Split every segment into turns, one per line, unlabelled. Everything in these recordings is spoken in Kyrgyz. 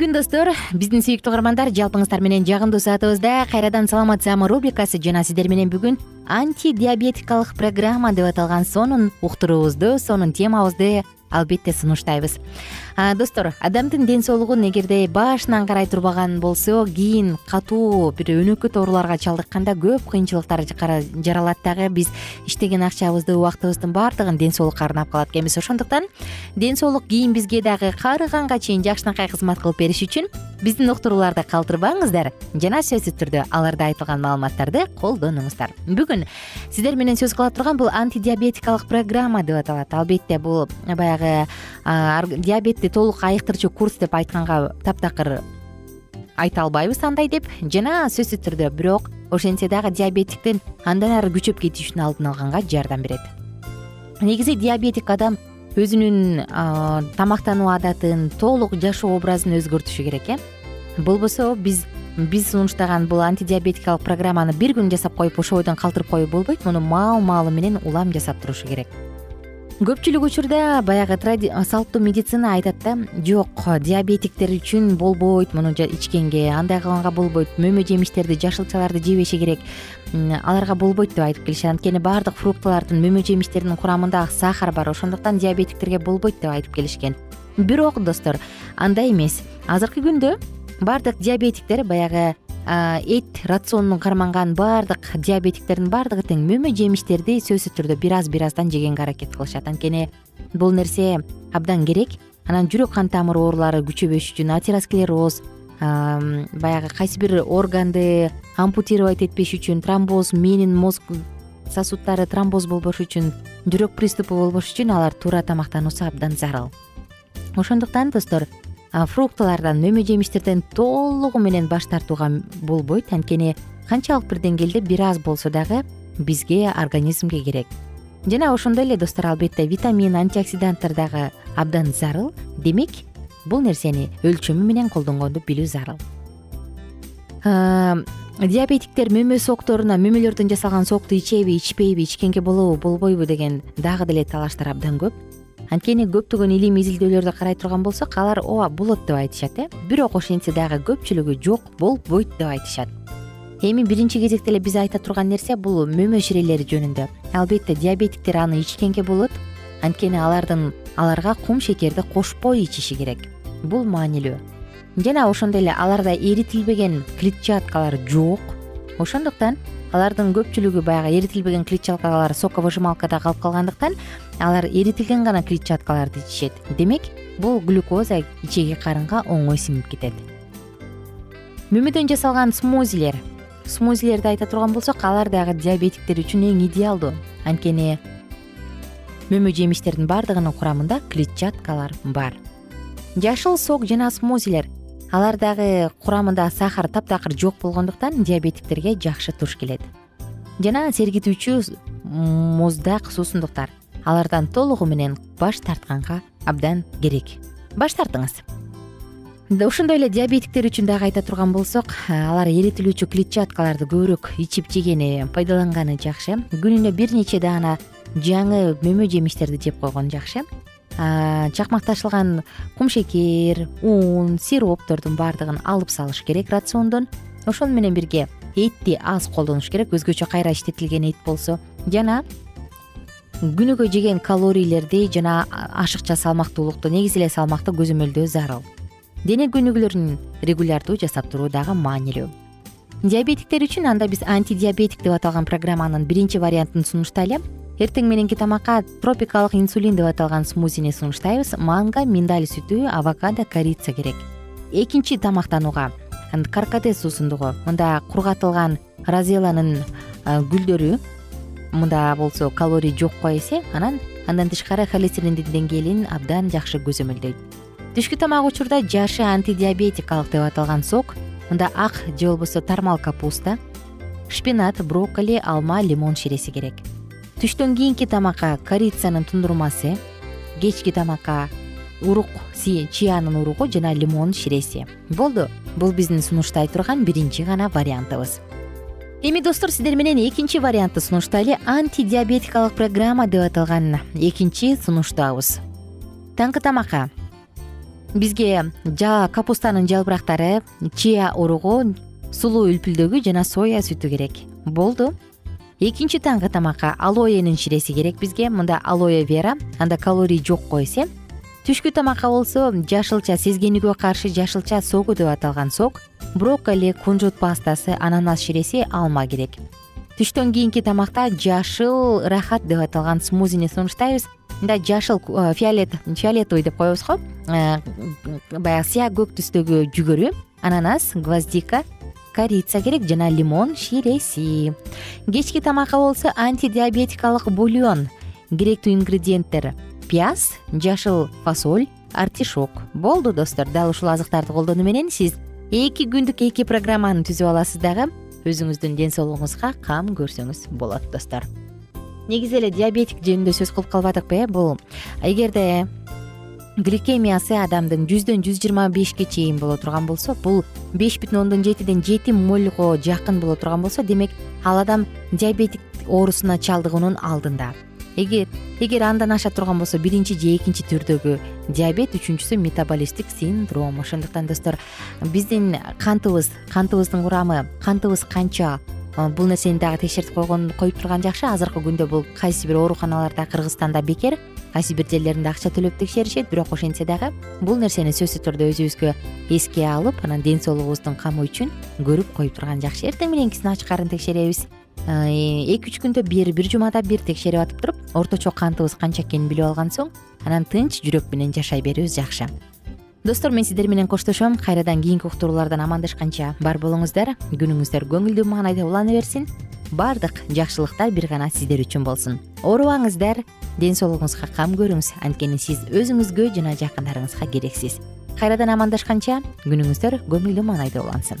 күн достор. Биздин сүйүктүү угармандар жалпыңыздар менен жагымдуу саатыбызда кайрадан саламат саама рубрикасы жана сиздер менен бүгүн антидиабетикалык программа деп аталган сонун уктуруубузду сонун темабызды албетте сунуштайбыз достор адамдын ден соолугун эгерде башынан карай турбаган болсо кийин катуу бир өнөкөт ооруларга чалдыкканда көп кыйынчылыктар жаралат. Дагы биз иштеген акчабызды убактыбыздын баардыгын ден соолукка арнап калат экенбиз. Ошондуктан ден соолук кийин бизге дагы каарыганга чейин жакшынакай кызмат кылып бериш үчүн биздин уктурууларды калтырбаңыздар. Жана сөзсүз түрдө аларда айтылган маалыматтарды колдонуңуздар. Бүгүн сиздер менен сөз кыла турган бул антидиабетикалык программа деп аталат. Албетте бул баягы толук айыктырчу курс деп айтканга таптакыр айта албайбыз андай деп. Жана сөзсүз түрдө бирок ошентсе дагы диабеттиктин андан ары күчөп кетишин алдын алганга жардам берет. Негизи диабетик адам өзүнүн тамактануу адатын толук жашоо образын өзгөртүшү керек э? Болбосо биз биз сунуштаган бул антидиабетикалык программаны бир күн жасап коюп ошол бойдон калтырып коюп болбойт муну маал маалы менен улам жасап турушу керек көпчүлүк учурда баягы салттуу медицина айтат да жок диабетиктер үчүн болбойт муну ичкенге андай кылганга болбойт мөмө жемиштерди жашылчаларды жебеши керек аларга болбойт деп айтып келишет анткени баардык фруктылардын мөмө жемиштердин курамында сахар бар ошондуктан диабетиктерге болбойт деп айтып келишкен. Бирок достор андай эмес. Азыркы күндө баардык диабетиктер баягы эт рационуна карманган баардык диабетиктердин баардыгы тең мөмө жемиштерди сөзсүз түрдө бир аз бир аздан жегенге аракет кылышат. Анткени бул нерсе абдан керек. Анан жүрөк кан тамыр оорулары күчөбөш үчүн атеросклероз баягы кайсы бир органды ампутировать этпеш үчүн тромбоз мээнин мозг сосуддары тромбоз болбош үчүн жүрөк приступу болбош үчүн алар туура тамактануусу абдан зарыл. Ошондуктан достор фруктылардан мөмө жемиштерден толугу менен баш тартууга болбойт. Анткени канчалык бир деңгээлде бир аз болсо дагы бизге организмге керек. Жана ошондой эле достор албетте витамин антиоксиданттар дагы абдан зарыл. Демек бул нерсени өлчөмү менен колдонгонду билүү зарыл. Диабетиктер мөмө сокторуна мөмөлөрдөн жасалган сокту ичеби ичпейби ичкенге болобу болбойбу деген дагы деле талаштар абдан көп анткени көптөгөн илимий изилдөөлөрдү карай турган болсок алар ооба болот деп айтышат э? Бирок ошентсе дагы көпчүлүгү жок болбойт деп айтышат. Эми биринчи кезекте эле биз айта турган нерсе бул мөмө ширелери жөнүндө. Албетте диабетиктер аны ичкенге болот. Анткени алардын аларга кум шекерди кошпой ичиши керек. Бул маанилүү. Жана ошондой эле аларда эритилбеген клетчаткалар жок. Ошондуктан алардын көпчүлүгү баягы эритилбеген клетчаткалар соковыжималкада калып калгандыктан алар эритилген гана клетчаткаларды ичишет. Демек бул глюкоза ичеги карынга оңой сиңип кетет. Мөмөдөн жасалган смозилер смузилерди айта турган болсок алар дагы диабетиктер үчүн эң идеалдуу. Анткени мөмө жемиштердин баардыгынын курамында клетчаткалар бар. Жашыл сок жана смузилер. Алар дагы курамында сахар таптакыр жок болгондуктан диабетиктерге жакшы туш келет. Жана сергитүүчү муздак суусундуктар алардан толугу менен баш тартканга абдан керек. Баш тартыңыз. Ошондой эле диабетиктер үчүн дагы айта турган болсок алар эритилүүчү клетчаткаларды көбүрөөк ичип жегени пайдаланганы жакшы. Күнүнө бир нече даана жаңы мөмө жемиштерди жеп койгон жакшы. Чакмак ташылган кумшекер ун сироптордун баардыгын алып салыш керек рациондон. Ошону менен бирге этти аз колдонуш керек өзгөчө кайра иштетилген эт болсо. Жана күнүгө жеген калорийлерди жана ашыкча салмактуулукту негизи эле салмакты көзөмөлдөө зарыл. Дене көнүгүүлөрүн регулярдуу жасап туруу дагы маанилүү. Диабетиктер үчүн анда биз антидиабетик деп аталган программанын биринчи вариантын сунуштайлы эртең мененки тамакка тропикалык инсулин деп аталган смузини сунуштайбыз. Манго миндаль сүтү авокадо корица керек. Экинчи тамактанууга каркаде суусундугу мында кургатылган розеланын гүлдөрү мында болсо калорий жокко эсе анан андан тышкары холестериндин деңгээлин абдан жакшы көзөмөлдөйт. Түшкү тамак учурда жашы антидиабетикалык деп аталган сок мында ак же болбосо тармал капуста шпинат брокколи алма лимон ширеси керек. Түштөн кийинки тамакка корицанын тундурмасы кечки тамакка урук чиянын уругу жана лимон ширеси. Болду. Бул биздин сунуштай турган биринчи гана вариантыбыз эми достор сиздер менен экинчи вариантты сунуштайлы антидиабетикалык программа деп аталган экинчи сунуштабыз таңкы тамакка. Бизге капустанын жалбырактары чия уругу сулуу үлпүлдөгү жана соя сүтү керек. Болду. Экинчи таңкы тамакка алоэнин ширеси керек бизге. Мында алоэ вера анда калорий жокко эсе түшкү тамакка болсо жашылча сезгенүүгө каршы жашылча согу деп аталган сок брокколи кунжут пастасы ананас ширеси алма керек. Түштөн кийинки тамакта жашыл рахат деп аталган смузини сунуштайбыз. Мында жашыл э, фиолет фиолетовый деп коебуз го. Э, баягы сыя көк түстөгү жүгөрү ананас гвоздика корица керек жана лимон ширеси. Кечки тамакка болсо антидиабетикалык бульон керектүү ингредиенттер пияз жашыл фасоль артишок. Болду достор дал ушул азыктарды колдонуу менен сиз эки күндүк эки программаны түзүп аласыз дагы өзүңүздүн ден соолугуңузга кам көрсөңүз болот достор негизи эле диабетик жөнүндө сөз кылып калбадыкпы э бул? Эгерде гликемиясы адамдын жүздөн жүз жыйырма бешке чейин боло турган болсо бул беш бүтүн ондон жетиден жети молго жакын боло турган болсо демек ал адам диабетик оорусуна чалдыгуунун алдында эгер андан аша турган болсо биринчи же экинчи түрдөгү диабет үчүнчүсү метаболисттик синдром. Ошондуктан достор биздин кантыбыз кантыбыздын курамы кантыбыз канча? Бул нерсени дагы текшертип койгон коюп турган жакшы. Азыркы күндө бул кайсы бир ооруканаларда кыргызстанда бекер кайсы бир жерлеринде акча төлөп текшеришет. Бирок ошентсе дагы бул нерсени сөзсүз түрдө өзүбүзгө эске алып анан ден соолугубуздун камы үчүн көрүп коюп турган жакшы. Эртең мененкисин ачкарын текшеребиз эки үч күндө бир бир жумада бир текшерип атып туруп орточо кантыбыз канча экенин билип алган соң анан тынч жүрөк менен жашай берүүбүз жакшы. Достор мен сиздер менен коштошом. Кайрадан кийинки уктуруулардан амандашканча бар болуңуздар. Күнүңүздөр көңүлдүү маанайда улана берсин. Баардык жакшылыктар бир гана сиздер үчүн болсун. Оорубаңыздар. Ден соолугуңузга кам көрүңүз. Анткени сиз өзүңүзгө жана жакындарыңызга керексиз. Кайрадан амандашканча күнүңүздөр көңүлдүү маанайда улансын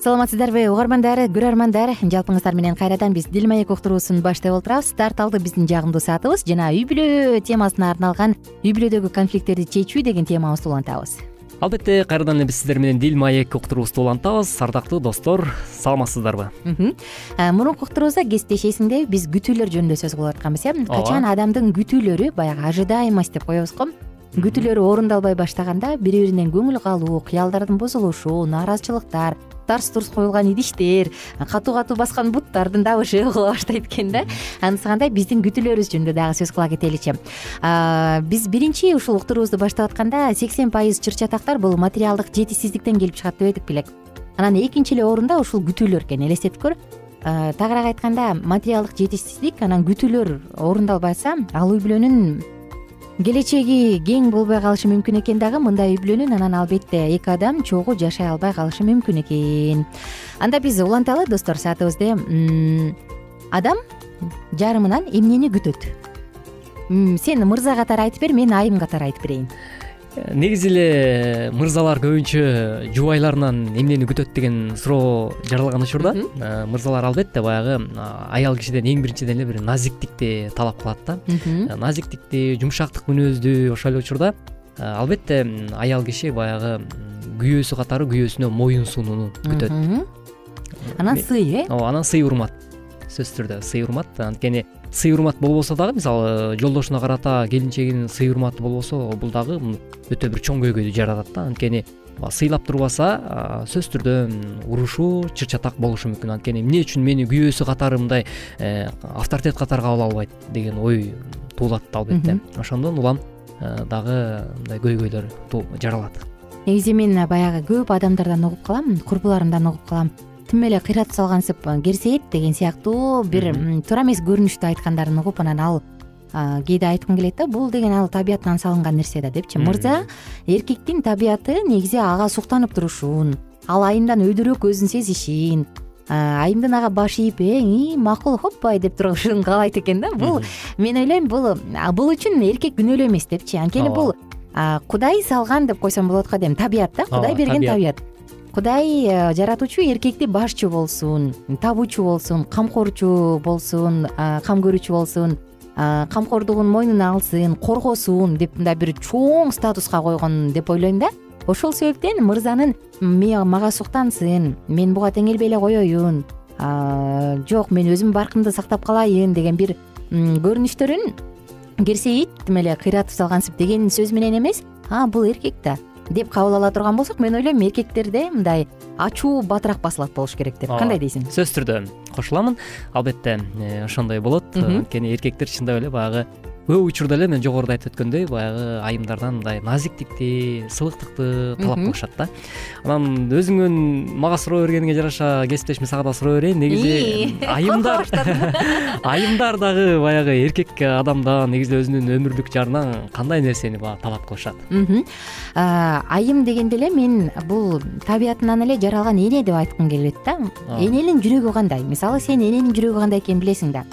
саламатсыздарбы? Угармандар көрөрмандар жалпыңыздар менен кайрадан биз дил маек уктуруусун баштап отурабыз старт алды биздин жагымдуу саатыбыз. Жана үй бүлө темасына арналган үй бүлөдөгү конфликттерди чечүү деген темабызды улантабыз.
Албетте кайрадан эле биз сиздер менен дил маек уктуруубузду улантабыз. Ардактуу достор саламатсыздарбы?
Мурунку уктуруубузда кесиптеш эсиңдеби биз күтүүлөр жөнүндө сөз кылып атканбыз э качан адамдын күтүүлөрү баягы ожидаемость деп коебуз го. Күтүүлөрү орундалбай баштаганда бири биринен көңүл калуу кыялдардын бузулушу нааразычылыктар тарс турс коюлган идиштер. Катуу катуу баскан буттардын дабышы угула баштайт экен да. Анысы кандай? Биздин күтүүлөрүбүз жөнүндө дагы сөз кыла кетеличи. Биз биринчи ушул уктуруубузду баштап атканда сексен пайыз чыр чатактар бул материалдык жетишсиздиктен келип чыгат деп айдык белек анан экинчи эле орунда ушул күтүүлөр экен элестетип көр. Тагыраак айтканда материалдык жетишсиздик анан күтүүлөр орундалбаса ал үй бүлөнүн келечеги кең болбой калышы мүмкүн экен дагы мындай үй бүлөнүн анан албетте эки адам чогуу жашай албай калышы мүмкүн экен. Анда биз уланталы достор саатыбызды адам жарымынан эмнени күтөт? Сен мырза катары айтып бер мен айым катары айтып берейин
негизи эле мырзалар көбүнчө жубайларынан эмнени күтөт деген суроо жаралган учурда. Э, мырзалар албетте баягы аял кишиден эң биринчиден эле бир назиктикти талап кылат да. Э, назиктикти жумшактык мүнөздү ошол эле учурда. Э, албетте аял киши баягы күйөөсү катары күйөөсүнө моюн сунууну күтөт.
Анан сый э?
Ооба анан сый урмат сөзсүз түрдө сый урмат. Анткени сый урмат болбосо дагы мисалы жолдошуна карата келинчегинин сый урматы болбосо бул дагы өтө бир чоң көйгөйдү жаратат да. Анткени сыйлап турбаса сөзсүз түрдө урушуу чыр чатак болушу мүмкүн анткени эмне үчүн мени күйөөсү катары мындай э, авторитет катары кабыл албайт деген ой туулат албетте ошондон улам э, дагы мындай көйгөйлөр жаралат.
Негизи мен баягы көп адамдардан угуп калам курбуларымдан угуп калам тим эле кыйратып салгансып керсейет деген сыяктуу бир туура эмес көрүнүштү айткандарын угуп анан ал кээде айткым келет да бул деген ал табиятынан салынган нерсе да депчи. Мырза эркектин табияты негизи ага суктанып турушун. Ал айымдан өйдөрөөк өзүн сезишин. Айымдын ага баш ийип э макул хоппай! деп турушун каалайт экен да. Бул мен ойлойм бул бул үчүн эркек күнөөлүү эмес депчи. Анткени бул кудай салган деп койсом болот го дейм. Табият да кудай берген табият кудай э, жаратуучу эркекти башчу болсун табуучу болсун камкорчу болсун кам көрүүчү болсун камкордугун мойнуна алсын коргосун деп мындай бир чоң статуска койгон деп ойлойм да. Ошол себептен мырзанын мага суктансын мен буга теңелбей эле коеюн жок мен өзүмдүн баркымды сактап калайын деген бир көрүнүштөрүн керсейит тим эле кыйратып салгансып деген сөз менен эмес. А бул эркек да деп кабыл ала турган болсок мен ойлойм эркектерде мындай ачуу батыраак басылат болуш керек деп. Кандай дейсиң?
сөзсүз түрдө кошуламын. Албетте э, ошондой болот. Анткени эркектер чындап эле баягы көп учурда эле мен жогоруда айтып өткөндөй баягы айымдардан мындай назиктикти сылыктыкты талап кылышат да. Анан өзүңөн мага суроо бергениңе жараша кесиптешим сага да суроо берейин. Негизи айымдар айымдар дагы баягы эркек адамдан негизи өзүнүн өмүрлүк жарынан кандай нерсени баягы талап кылышат?
Айым дегенде эле мен бул табиятынан эле жаралган эне деп айткым келет да. Эненин жүрөгү кандай? Мисалы сен эненин жүрөгү кандай экенин билесиң да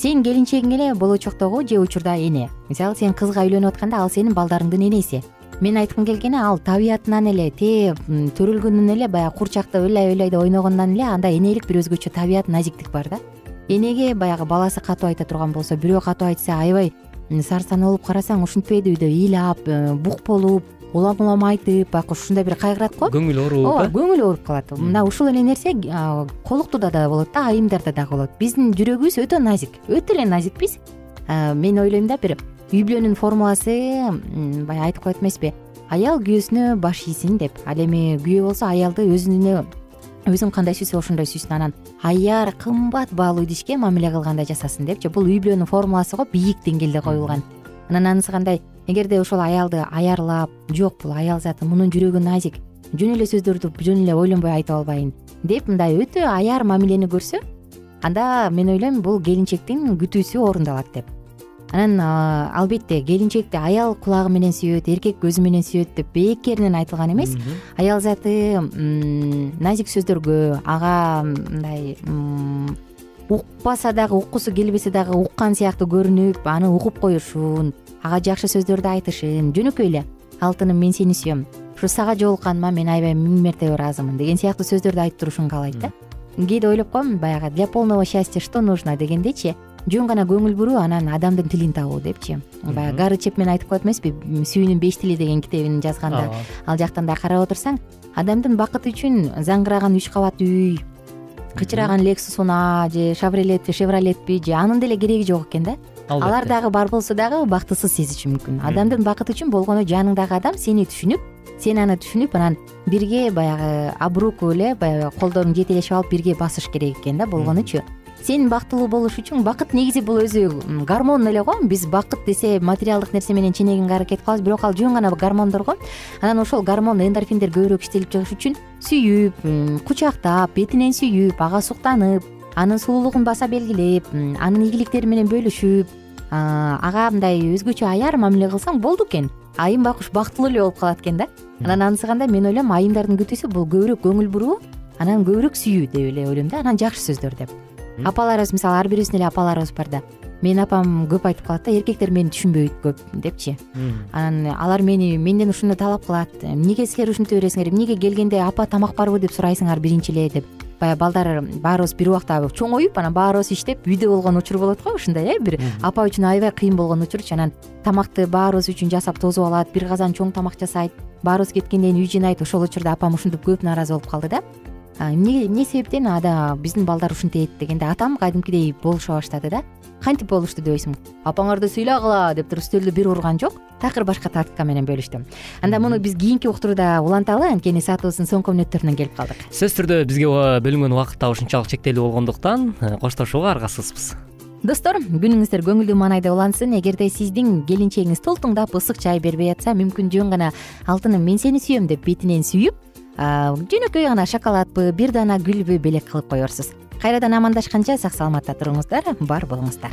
сен келинчегиң эле болочоктогу же учурда эне. Мисалы сен кызга үйлөнүп атканда ал сенин балдарыңдын энеси. Мен айткым келгени ал табиятынан эле тээ төрөлгөндөн эле баягы курчакта ыйлай ыйлайда ойногондон эле анда энелик бир өзгөчө табият назиктик бар да. Энеге баягы баласы катуу айта турган болсо бирөө катуу айтса аябай сарсанаа болуп карасаң ушинтпейди үйдө ыйлап э, бук болуп улам улам айтып баягы ушундай бир кайгырат го.
Көңүл ооруп
ооба көңүл ооруп калат. Мына ушул эле нерсе колуктуда да болот да айымдарда дагы болот. Биздин жүрөгүбүз өтө назик. Өтө эле назикпиз мен ойлойм да бир үй бүлөнүн формуласы баягы айтып коет эмеспи. Аял күйөөсүнө баш ийсин деп. Ал эми күйөө болсо аялды өзүнө өзүн кандай сүйсө ошондой сүйсүн анан. Аяр кымбат баалуу идишке мамиле кылгандай жасасын депчи бул үй бүлөнүн формуласы го бийик деңгээлде коюлган. Анан анысы кандай эгерде ошол аялды аярлап жок бул аял заты мунун жүрөгү назик жөн эле сөздөрдү жөн эле ойлонбой айтып албайын деп мындай өтө аяр мамилени көрсө анда мен ойлойм бул келинчектин күтүүсү орундалат деп. Анан албетте келинчекти аял кулагы менен сүйөт эркек көзү менен сүйөт деп бекеринен айтылган эмес. Аял заты назик сөздөргө ага мындай укпаса дагы уккусу келбесе дагы уккан сыяктуу көрүнүп аны угуп коюшун ага жакшы сөздөрдү айтышын жөнөкөй эле алтыным мен сени сүйөм. Ушу сага жолукканыма мен аябай миң мертебе ыраазымын деген сыяктуу сөздөрдү айтып турушун каалайт да. Кээде ойлоп коем баягы для полного счастья что нужно дегендейчи жөн гана көңүл буруу анан адамдын тилин табуу депчи. Баягы гары чепмен айтып коет эмеспи сүйүүнүн беш тили деген китебин жазганда. Ал жактан да карап отурсаң адамдын бакыты үчүн заңгыраган үч кабат үй кычыраган лексус унаа же шавролетпи шевролетпи же анын деле кереги жок экен да алар дагы бар болсо дагы бактысыз сезиши мүмкүн. Адамдын бакыты үчүн болгону жаныңдагы адам сени түшүнүп сен аны түшүнүп анан бирге баягы об руку эле баягы колдорун жетелешип алып бирге басыш керек экен да болгонучу сен бактылуу болуш үчүн бакыт негизи бул өзү гормон эле го. Биз бакыт десе материалдык нерсе менен ченегенге аракет кылабыз бирок ал жөн гана гормондор го. Анан ошол гормон эндорфиндер көбүрөөк иштелип чыгыш үчүн сүйүп кучактап бетинен сүйүп ага суктанып анын сулуулугун баса белгилеп анын ийгиликтери менен бөлүшүп ага мындай өзгөчө аяр мамиле кылсаң болду экен. Айым байкуш бактылуу эле болуп калат экен да. Анан анысы кандай мен ойлойм айымдардын күтүүсү бул көбүрөөк көңүл буруу анан көбүрөөк сүю деп эле ойлойм да. Анан жакшы сөздөр деп. Апаларыбыз мисалы ар бирибиздин эле апаларыбыз бар да. Менин апам көп айтып калат да эркектер мени түшүнбөйт көп депчи. Анан алар мени менден ушуну талап кылат. Эмнеге силер ушинте бересиңер? Эмнеге келгенде апа тамак барбы? деп сурайсыңар биринчи эле деп баягы балдар баарыбыз бир убакта чоңоюп анан баарыбыз иштеп үйдө болгон учур болот го ушундай э бир апа үчүн аябай кыйын болгон учурчу анан тамакты баарыбыз үчүн жасап тосуп алат бир казан чоң тамак жасайт. Баарыбыз кеткенден кийин үй жыйнайт ошол учурда апам ушинтип көп нааразы болуп калды да эмне эмне себептен ада биздин балдар ушинтет дегенде атам кадимкидей болуша баштады да. Кантип болушту дебейсиңби апаңарды сыйлагыла деп туруп стөлдү бир урган жок. Такыр башка тактика менен бөлүштү анда муну биз кийинки уктурууда уланталы анткени саатыбыздын соңку мүнөттөрүнө келип калдык.
Сөзсүз түрдө бизге бөлүнгөн убакыт дагы ушунчалык чектелүү болгондуктан э, коштошууга аргасызбыз.
Достор күнүңүздөр көңүлдүү маанайда улансын. Эгерде сиздин келинчегиңиз толтуңдап ысык чай бербей атса мүмкүн жөн гана алтыным мен сени сүйөм деп бетинен сүйүп жөнөкөй гана шоколадпы бир даана гүлбү белек кылып коерсуз кайрадан амандашканча сак саламатта туруңуздар бар болуңуздар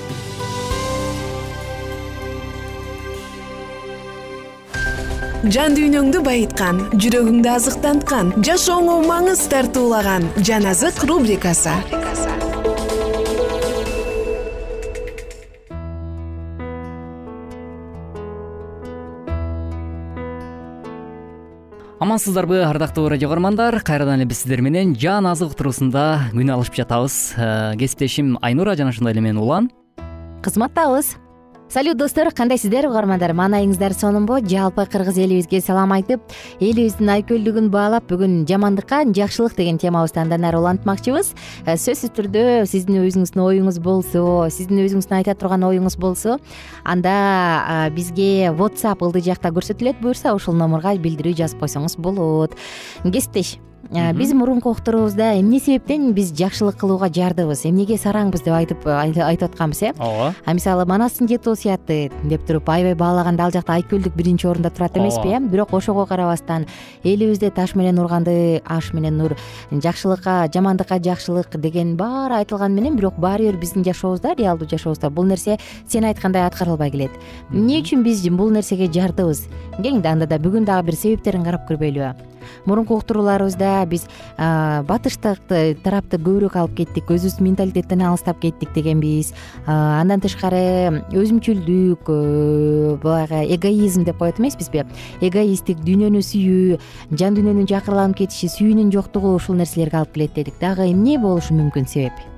жан дүйнөңдү байыткан жүрөгүңдү азыктанткан жашооңо маңыз тартуулаган жан азык рубрикасы.
Амансыздарбы ардактуу радио каармандар. Кайрадан эле биз сиздер менен жан азык уктуруусунда күн алышып жатабыз. Э, кесиптешим айнура жана ошондой эле мен улан.
Кызматтабыз салют достор кандайсыздар угармандар маанайыңыздар сонунбу жалпы кыргыз элибизге салам айтып элибиздин айкөлдүгүн баалап бүгүн жамандыкка жакшылык деген темабызды андан ары улантмакчыбыз. Э, сөзсүз түрдө сиздин өзүңүздүн оюңуз болсо сиздин өзүңүздүн айта турган оюңуз болсо анда бизге whatsapp ылдый жакта көрсөтүлөт буюрса ушул номурга билдирүү жазып койсоңуз болот. Кесиптеш биз мурунку уктуруубузда эмне себептен биз жакшылык кылууга жардыбыз? Эмнеге сараңбыз деп айтып айтып атканбыз э?
Ооба.
А мисалы манастын жети осуяты деп туруп аябай баалаганда ал жакта айкөлдүк биринчи орунда турат эмеспи э? Бирок ошого карабастан элибизде таш менен урганды аш менен нур жакшылыкка жамандыкка жакшылык деген баары айтылганы менен бирок баары бир биздин жашообузда реалдуу жашообузда бул нерсе сен айткандай аткарылбай келет. Эмне үчүн биз бул нерсеге жардыбыз? Келиңди анда да бүгүн дагы бир себептерин карап көрбөйлүбү мурунку уктурууларыбызда биз батыштык тарапты көбүрөөк алып кеттик өзүбүздүн менталитеттен алыстап кеттик дегенбиз андан тышкары өзүмчүлдүк э, баягы эгоизм деп коет эмеспизби эгоисттик дүйнөнү сүйүү жан дүйнөнүн жакырланып кетиши сүйүүнүн жоктугу ушул нерселерге алып келет дедик. Дагы эмне болушу мүмкүн себеп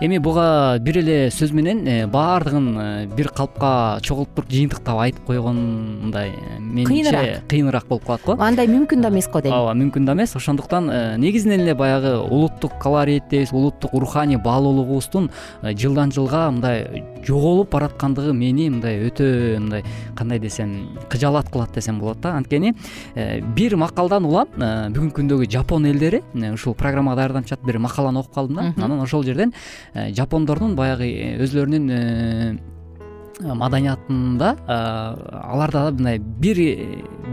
эми буга бир эле сөз менен э, баардыгын э, бир калпка чогултуп жыйынтыктап айтып койгон мындай э, менимче кыйыныраак.
кыйыныраак
болуп калат го.
Андай мүмкүн да эмес го дейм.
Ооба мүмкүн да эмес. Ошондуктан негизинен эле баягы улуттук колорит дейбиз улуттук руханий баалуулугубуздун жылдан жылга мындай жоголуп бараткандыгы мени мындай өтө мындай кандай десем кыжаалат кылат десем болот да. Анткени бир макалдан улам бүгүнкү күндөгү жапон элдери ушул программага даярданып жатып бир макаланы окуп калдым да. Анан ошол жерден жапондордун баягы э, өзүлөрүнүн э, маданиятында аларда мындай бир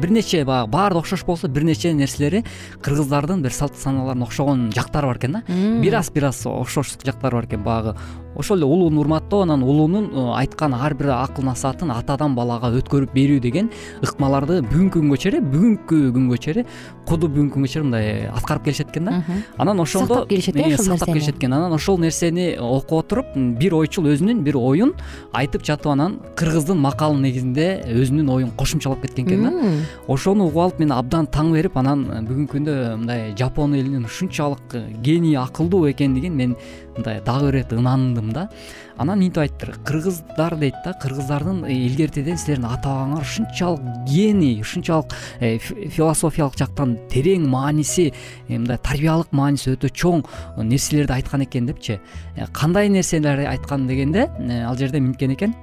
бир нече баягы баары окшош болсо бир нече нерселери кыргыздардын бир салт санааларына окшогон жактары бар экен да. Бир аз бир аз окшош жактары бар экен баягы ошол эле улууну урматтоо анан улуунун э, айткан ар бир акыл насаатын атадан балага өткөрүп берүү деген ыкмаларды бүгүнкү күнгө чейин бүгүнкү күнгө чейин куду бүгүнкү күнгө чейин мындай аткарып келишет экен да. Анан ошондо
сактап келишет э
сактап келишет экен. Анан ошол нерсени окуп отуруп бир ойчул өзүнүн бир оюн айтып жатып анан кыргыздын макалынын негизинде өзүнүн оюн кошумчалап кеткен экен да. Ошону угуп алып мен абдан таң берип анан бүгүнкү күндө мындай жапон элинин ушунчалык гений акылдуу экендигин мен мындай дагы бир ирет ынандым да анан мынтип айттыр. Кыргыздар дейт да кыргыздардын илгертеден силердин ата бабаңар ушунчалык гений ушунчалык э, философиялык жактан терең мааниси э, мындай тарбиялык мааниси өтө чоң нерселерди айткан экен депчи. Э, кандай нерселерди айткан дегенде ал жерде мынткен экен?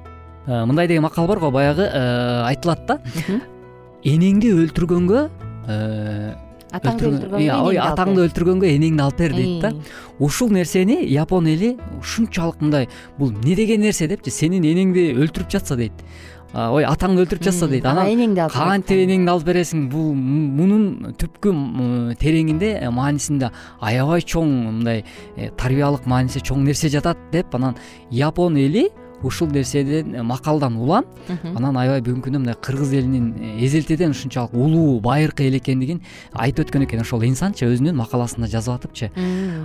Мындай деген макал бар го баягы айтылат да. Энеңди өлтүргөнгө ой атаңды өлтүргөнгө энеңди алып бер дейт да. Ушул нерсени япон эли ушунчалык мындай бул эмне деген нерсе депчи сенин энеңди өлтүрүп жатса дейт. Ой атаңды өлтүрүп жатса дейт анан энеңди алып кантип энеңди алып бересиң? Бул мунун түпкү тереңинде э, маанисинде аябай чоң мындай э, тарбиялык мааниси чоң нерсе жатат деп анан япон эли ушул нерседен э, макалдан улам. Анан аябай бүгүнкү күндө мындай кыргыз элинин э, эзелтеден ушунчалык улуу байыркы эл экендигин айтып өткөн экен. Ошол инсанчы өзүнүн макаласында жазып атыпчы.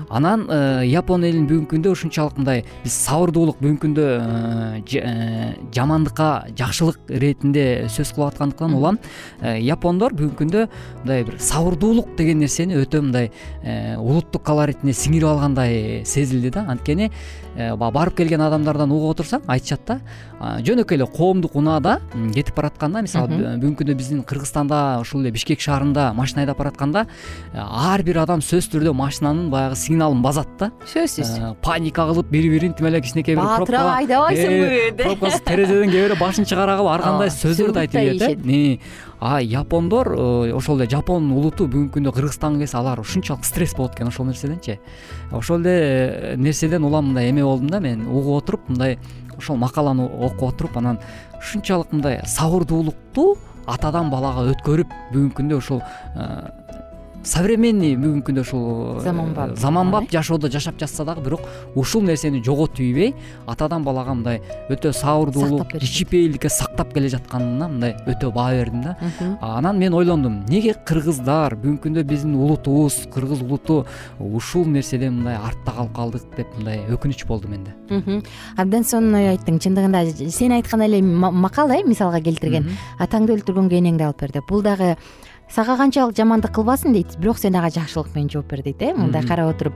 Анан э, япон элин бүгүнкү күндө ушунчалык мындай биз сабырдуулук бүгүнкү күндө жамандыкка жакшылык иретинде сөз кылып аткандыктан улам. Япондор бүгүнкү күндө мындай бир сабырдуулук деген нерсени өтө мындай улуттук колоритине сиңирип алгандай сезилди да. Анткени барып келген адамдардан угуп отурсаң айтышат да жөнөкөй эле коомдук унаада кетип баратканда мисалы бүгүнкү күндө биздин кыргызстанда ушул эле бишкек шаарында машина айдап баратканда ар бир адам сөзсүз түрдө машинанын баягы сигналын базат да.
Сөзсүз.
Паника кылып бири бирин тим эле кичинекей бир
баатырап айдабайсыңбы
э, пробкасы терезеден кээ бирөө башын чыгарагып ар кандай сөздөрдү айтып ийет э а япондор э, ошол эле жапон улуту бүгүнкү күндө кыргызстанга келсе алар ушунчалык стресс болот экен ошол нерседенчи. Ошол эле э, нерседен улам мындай эме болдум да мен угуп отуруп мындай ошол макаланы окуп отуруп анан ушунчалык мындай сабырдуулукту атадан балага өткөрүп бүгүнкү күндө ушул современный бүгүнкү күндө ушул
заманбап.
заманбап жашоодо жашап жатса дагы бирок ушул нерсени жоготуп ийбей атадан балага мындай өтө сабырдуулук кичипейилдикке сактап келе жатканына мындай өтө баа бердим да. Анан мен ойлондум эмнеге кыргыздар бүгүнкү күндө биздин улутубуз кыргыз улуту ушул нерседен мындай артта калып калдык деп мындай өкүнүч болду менде.
Абдан сонун ой айттың чындыгында сен айткан эле макал э мисалга келтирген. Атаңды өлтүргөнгө энеңди алып бер деп. Бул дагы сага канчалык жамандык кылбасын дейт бирок сен ага жакшылык менен жооп бер дейт э? Мындай карап отуруп.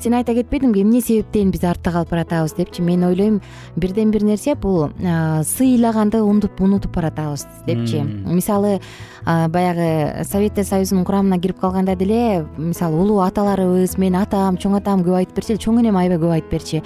Сен айта кетпедиңби эмне себептен биз артта калып баратабыз депчи? Мен ойлойм бирден бир нерсе бул сыйлаганды унутуп баратабыз депчи. Мисалы баягы советтер союзунун курамына кирип калганда деле мисалы улуу аталарыбыз менин атам чоң атам көп айтып берчү чоң энем аябай көп айтып берчү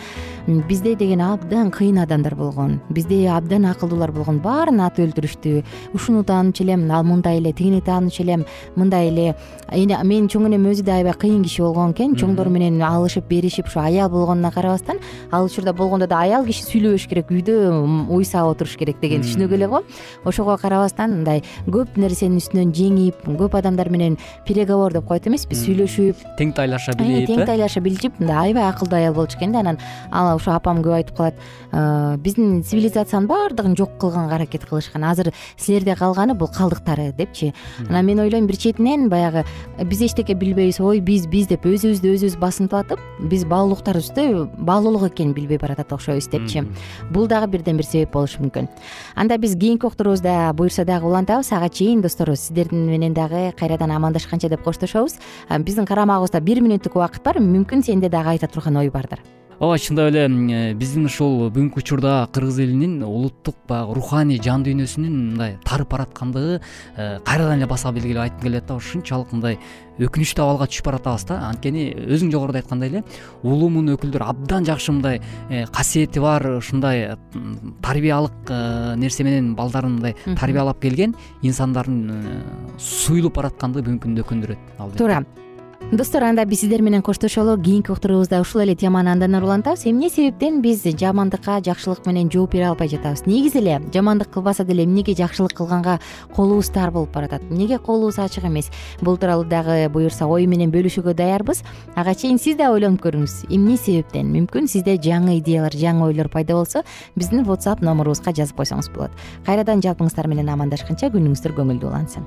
бизде деген абдан кыйын адамдар болгон бизде абдан акылдуулар болгон баарын атып өлтүрүштү ушуну таанычу элем ал мындай эле тигини таанычу элем мындай эле менин чоң энем өзү да аябай кыйын киши болгон экен чоңдор менен алышып беришип ушу аял болгонуна карабастан ал учурда болгондо да аял киши сүйлөбөш керек үйдө уй саап отуруш керек дегенди түшүнүк эле го. Ошого карабастан мындай көп нерсенин үстүнөн жеңип көп адамдар менен переговор деп коет эмеспи сүйлөшүп.
Тең тайлаша билип
тең тайлаша билишип мындай аябай акылдуу аял болчу экен да анан. Ал ошо апам көп айтып калат биздин цивилизациянын баардыгын жок кылганга аракет кылышкан азыр силерде калганы бул калдыктары депчи. Анан мен ойлойм бир четинен баягы биз эчтеке билбейбиз ой биз биз деп өзүбүздү өзүбүз басынтып атып биз баалуулуктарыбызды баалуулук экенин билбей баратат окшойбуз депчи бул дагы бирден бир себеп болушу мүмкүн. Анда биз кийинки уктуруубузда буюрса дагы улантабыз. Ага чейин достор сиздер менен дагы кайрадан амандашканча деп коштошобуз. Биздин карамагыбызда бир мүнөттүк убакыт бар. Мүмкүн сенде дагы айта турган ой бардыр
ооба чындап эле э, биздин ушул бүгүнкү учурда кыргыз элинин улуттук баягы руханий жан дүйнөсүнүн мындай тарып бараткандыгы э, кайрадан эле баса белгилеп айткым келет да ушунчалык мындай өкүнүчтүү абалга түшүп баратабыз да анткени өзүң жогоруда айткандай эле улуумун өкүлдөрү абдан жакшы мындай э, касиети бар ушундай тарбиялык нерсе менен балдарын мындай тарбиялап келген инсандардын суюлуп бараткандыгы бүгүнкү күндө өкүндүрөт албетте
туура достор анда биз сиздер менен коштошолу кийинки уктуруубузда ушул эле теманы андан ары улантабыз. Эмне себептен биз жамандыкка жакшылык менен жооп бере албай жатабыз? Негизи эле жамандык кылбаса деле эмнеге жакшылык кылганга колубуз тар болуп баратат? Эмнеге колубуз ачык эмес? Бул тууралуу дагы буюрса ой менен бөлүшүүгө даярбыз. Ага чейин сиз да ойлонуп көрүңүз. Эмне себептен? Мүмкүн сизде жаңы идеялар жаңы ойлор пайда болсо биздин whatsapp номурубузга жазып койсоңуз болот. Кайрадан жалпыңыздар менен амандашканча күнүңүздөр көңүлдүү улансын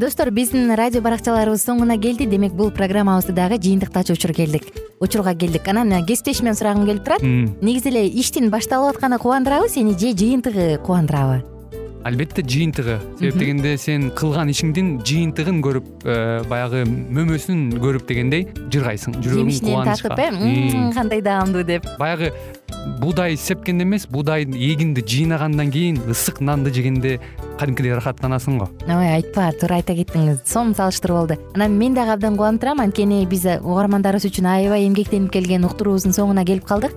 достор биздин радио баракчаларыбыз соңуна келди. Демек бул программабызды дагы жыйынтыктачу келдик. Учурга келдик. Анан кесиптешимден сурагым келип турат. Негизи эле иштин башталып атканы кубандырабы сени же жыйынтыгы кубандырабы
албетте жыйынтыгы. Себеп дегенде сен кылган ишиңдин жыйынтыгын көрүп э, баягы мөмөсүн көрүп дегендей жыргайсың жүрөгүң
жемишинен тартып э? Кандай даамдуу деп.
Баягы буудай сепкенде эмес буудай эгинди жыйнагандан кийин ысык нанды жегенде кадимкидей ырахаттанасың го.
Ой айтпа туура айта кеттиңиз. Сонун салыштыруу болду анан мен дагы абдан кубанып турам. Анткени биз угармандарыбыз үчүн аябай эмгектенип келген уктуруубуздун соңуна келип калдык